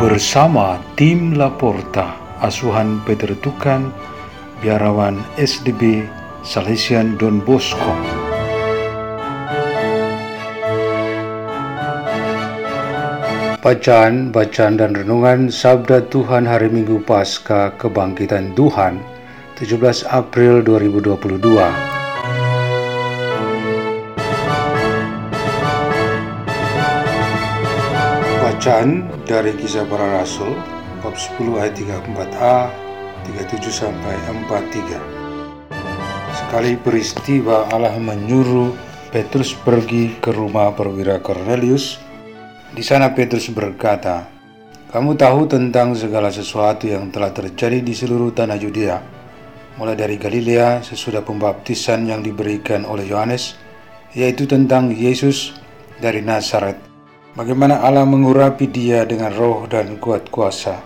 Bersama tim Laporta, asuhan Peter Tukan, biarawan SDB Salesian Don Bosco. Bacaan, bacaan dan renungan Sabda Tuhan Hari Minggu Pasca Kebangkitan Tuhan 17 April 2022 Bacaan dari Kisah Para Rasul bab 10 ayat 34a 37 sampai 43 Sekali peristiwa Allah menyuruh Petrus pergi ke rumah perwira Cornelius di sana Petrus berkata, "Kamu tahu tentang segala sesuatu yang telah terjadi di seluruh tanah Yudea, mulai dari Galilea sesudah pembaptisan yang diberikan oleh Yohanes, yaitu tentang Yesus dari Nazaret. Bagaimana Allah mengurapi dia dengan roh dan kuat kuasa.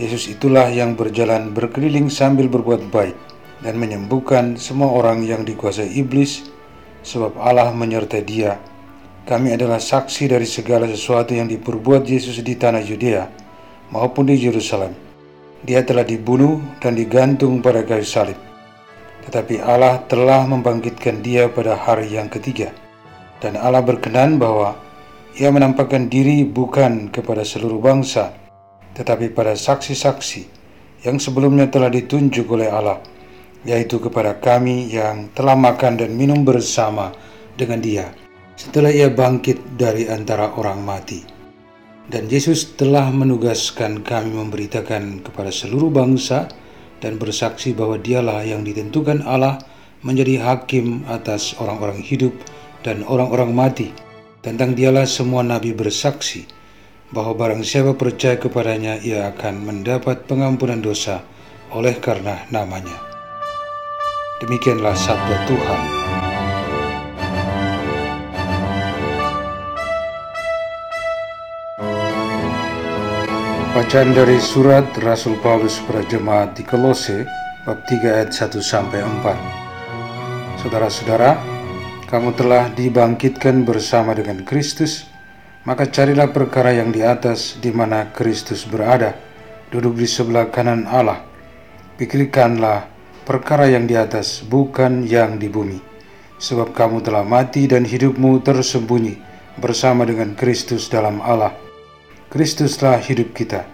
Yesus itulah yang berjalan berkeliling sambil berbuat baik dan menyembuhkan semua orang yang dikuasai iblis, sebab Allah menyertai dia." Kami adalah saksi dari segala sesuatu yang diperbuat Yesus di tanah Yudea maupun di Yerusalem. Dia telah dibunuh dan digantung pada kayu salib. Tetapi Allah telah membangkitkan dia pada hari yang ketiga. Dan Allah berkenan bahwa ia menampakkan diri bukan kepada seluruh bangsa, tetapi pada saksi-saksi yang sebelumnya telah ditunjuk oleh Allah, yaitu kepada kami yang telah makan dan minum bersama dengan dia setelah ia bangkit dari antara orang mati. Dan Yesus telah menugaskan kami memberitakan kepada seluruh bangsa dan bersaksi bahwa dialah yang ditentukan Allah menjadi hakim atas orang-orang hidup dan orang-orang mati. Tentang dialah semua nabi bersaksi bahwa barang siapa percaya kepadanya ia akan mendapat pengampunan dosa oleh karena namanya. Demikianlah sabda Tuhan. Bacaan dari surat Rasul Paulus kepada jemaat di Kolose bab 3 ayat 1 sampai 4. Saudara-saudara, kamu telah dibangkitkan bersama dengan Kristus, maka carilah perkara yang di atas di mana Kristus berada, duduk di sebelah kanan Allah. Pikirkanlah perkara yang di atas, bukan yang di bumi. Sebab kamu telah mati dan hidupmu tersembunyi bersama dengan Kristus dalam Allah. Kristuslah hidup kita.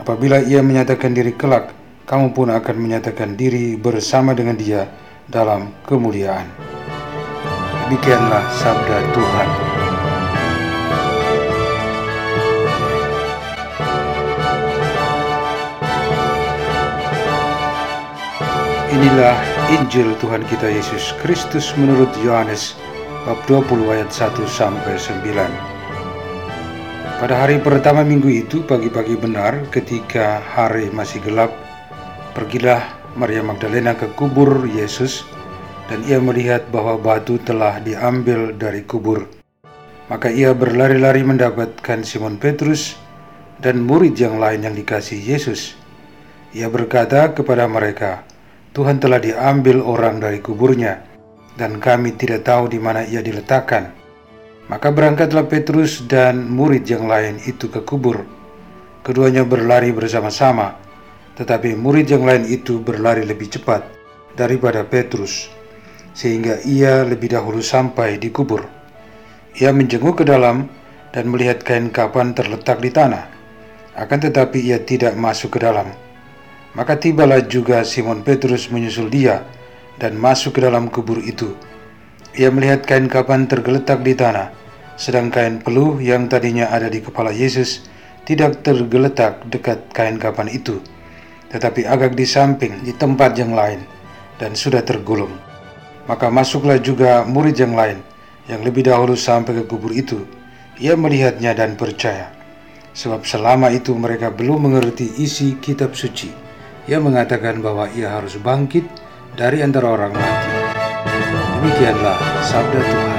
Apabila ia menyatakan diri kelak, kamu pun akan menyatakan diri bersama dengan dia dalam kemuliaan. Demikianlah sabda Tuhan. Inilah Injil Tuhan kita Yesus Kristus menurut Yohanes bab 20 ayat 1 sampai 9. Pada hari pertama minggu itu, pagi-pagi benar, ketika hari masih gelap, pergilah Maria Magdalena ke kubur Yesus, dan ia melihat bahwa batu telah diambil dari kubur. Maka ia berlari-lari mendapatkan Simon Petrus dan murid yang lain yang dikasih Yesus. Ia berkata kepada mereka, "Tuhan telah diambil orang dari kuburnya, dan kami tidak tahu di mana ia diletakkan." Maka berangkatlah Petrus dan murid yang lain itu ke kubur. Keduanya berlari bersama-sama, tetapi murid yang lain itu berlari lebih cepat daripada Petrus, sehingga ia lebih dahulu sampai di kubur. Ia menjenguk ke dalam dan melihat kain kapan terletak di tanah, akan tetapi ia tidak masuk ke dalam. Maka tibalah juga Simon Petrus menyusul dia dan masuk ke dalam kubur itu. Ia melihat kain kapan tergeletak di tanah, sedang kain peluh yang tadinya ada di kepala Yesus tidak tergeletak dekat kain kapan itu, tetapi agak di samping di tempat yang lain dan sudah tergulung. Maka masuklah juga murid yang lain yang lebih dahulu sampai ke kubur itu, ia melihatnya dan percaya. Sebab selama itu mereka belum mengerti isi kitab suci. Ia mengatakan bahwa ia harus bangkit dari antara orang mati. Demikianlah sabda Tuhan.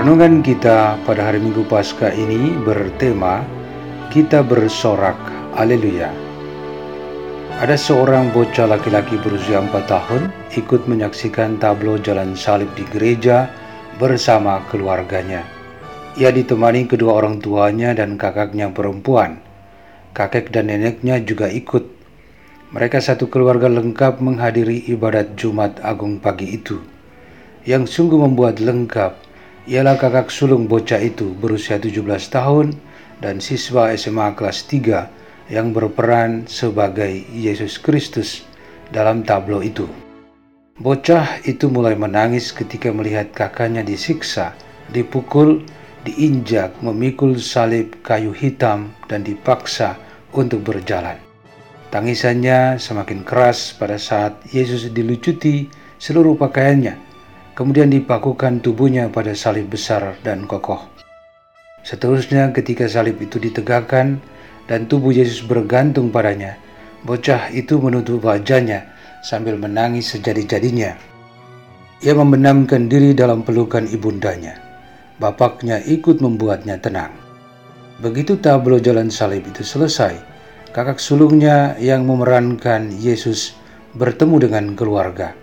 Renungan kita pada hari Minggu Paskah ini bertema Kita bersorak, Haleluya. Ada seorang bocah laki-laki berusia 4 tahun ikut menyaksikan tablo jalan salib di gereja bersama keluarganya. Ia ditemani kedua orang tuanya dan kakaknya perempuan. Kakek dan neneknya juga ikut. Mereka satu keluarga lengkap menghadiri ibadat Jumat Agung pagi itu. Yang sungguh membuat lengkap ialah kakak sulung bocah itu berusia 17 tahun dan siswa SMA kelas 3 yang berperan sebagai Yesus Kristus dalam tablo itu. Bocah itu mulai menangis ketika melihat kakaknya disiksa, dipukul, diinjak, memikul salib kayu hitam, dan dipaksa untuk berjalan. Tangisannya semakin keras pada saat Yesus dilucuti seluruh pakaiannya kemudian dipakukan tubuhnya pada salib besar dan kokoh. Seterusnya ketika salib itu ditegakkan dan tubuh Yesus bergantung padanya, bocah itu menutup wajahnya sambil menangis sejadi-jadinya. Ia membenamkan diri dalam pelukan ibundanya. Bapaknya ikut membuatnya tenang. Begitu tablo jalan salib itu selesai, kakak sulungnya yang memerankan Yesus bertemu dengan keluarga.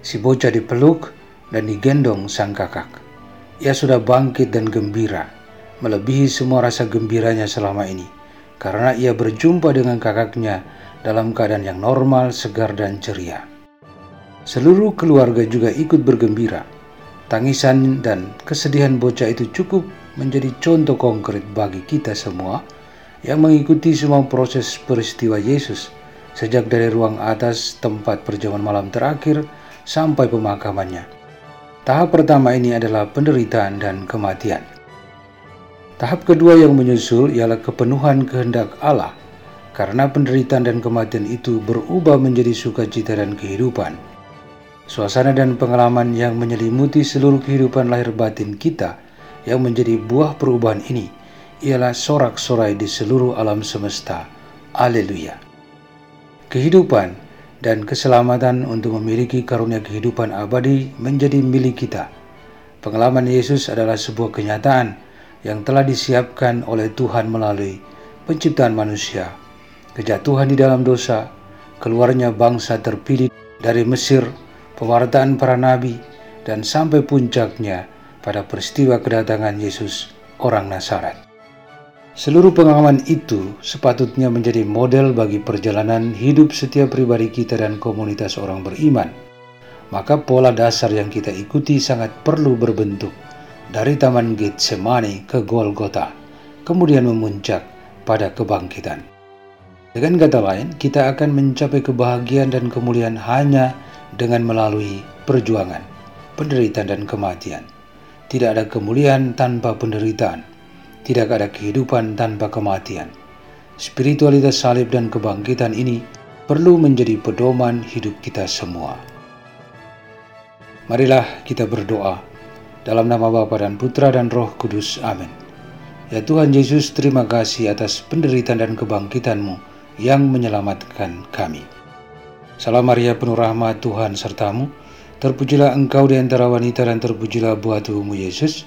Si bocah dipeluk dan digendong sang kakak. Ia sudah bangkit dan gembira, melebihi semua rasa gembiranya selama ini, karena ia berjumpa dengan kakaknya dalam keadaan yang normal, segar, dan ceria. Seluruh keluarga juga ikut bergembira. Tangisan dan kesedihan bocah itu cukup menjadi contoh konkret bagi kita semua yang mengikuti semua proses peristiwa Yesus sejak dari ruang atas tempat perjamuan malam terakhir sampai pemakamannya. Tahap pertama ini adalah penderitaan dan kematian. Tahap kedua yang menyusul ialah kepenuhan kehendak Allah, karena penderitaan dan kematian itu berubah menjadi sukacita dan kehidupan. Suasana dan pengalaman yang menyelimuti seluruh kehidupan lahir batin kita yang menjadi buah perubahan ini ialah sorak-sorai di seluruh alam semesta. Haleluya. Kehidupan dan keselamatan untuk memiliki karunia kehidupan abadi menjadi milik kita. Pengalaman Yesus adalah sebuah kenyataan yang telah disiapkan oleh Tuhan melalui penciptaan manusia, kejatuhan di dalam dosa, keluarnya bangsa terpilih dari Mesir, pewartaan para nabi, dan sampai puncaknya pada peristiwa kedatangan Yesus, orang Nazaret. Seluruh pengalaman itu sepatutnya menjadi model bagi perjalanan hidup setiap pribadi kita dan komunitas orang beriman. Maka pola dasar yang kita ikuti sangat perlu berbentuk dari Taman Getsemani ke Golgota, kemudian memuncak pada kebangkitan. Dengan kata lain, kita akan mencapai kebahagiaan dan kemuliaan hanya dengan melalui perjuangan, penderitaan, dan kematian. Tidak ada kemuliaan tanpa penderitaan tidak ada kehidupan tanpa kematian. Spiritualitas salib dan kebangkitan ini perlu menjadi pedoman hidup kita semua. Marilah kita berdoa dalam nama Bapa dan Putra dan Roh Kudus. Amin. Ya Tuhan Yesus, terima kasih atas penderitaan dan kebangkitanmu yang menyelamatkan kami. Salam Maria penuh rahmat Tuhan sertamu. Terpujilah engkau di antara wanita dan terpujilah buah tubuhmu Yesus.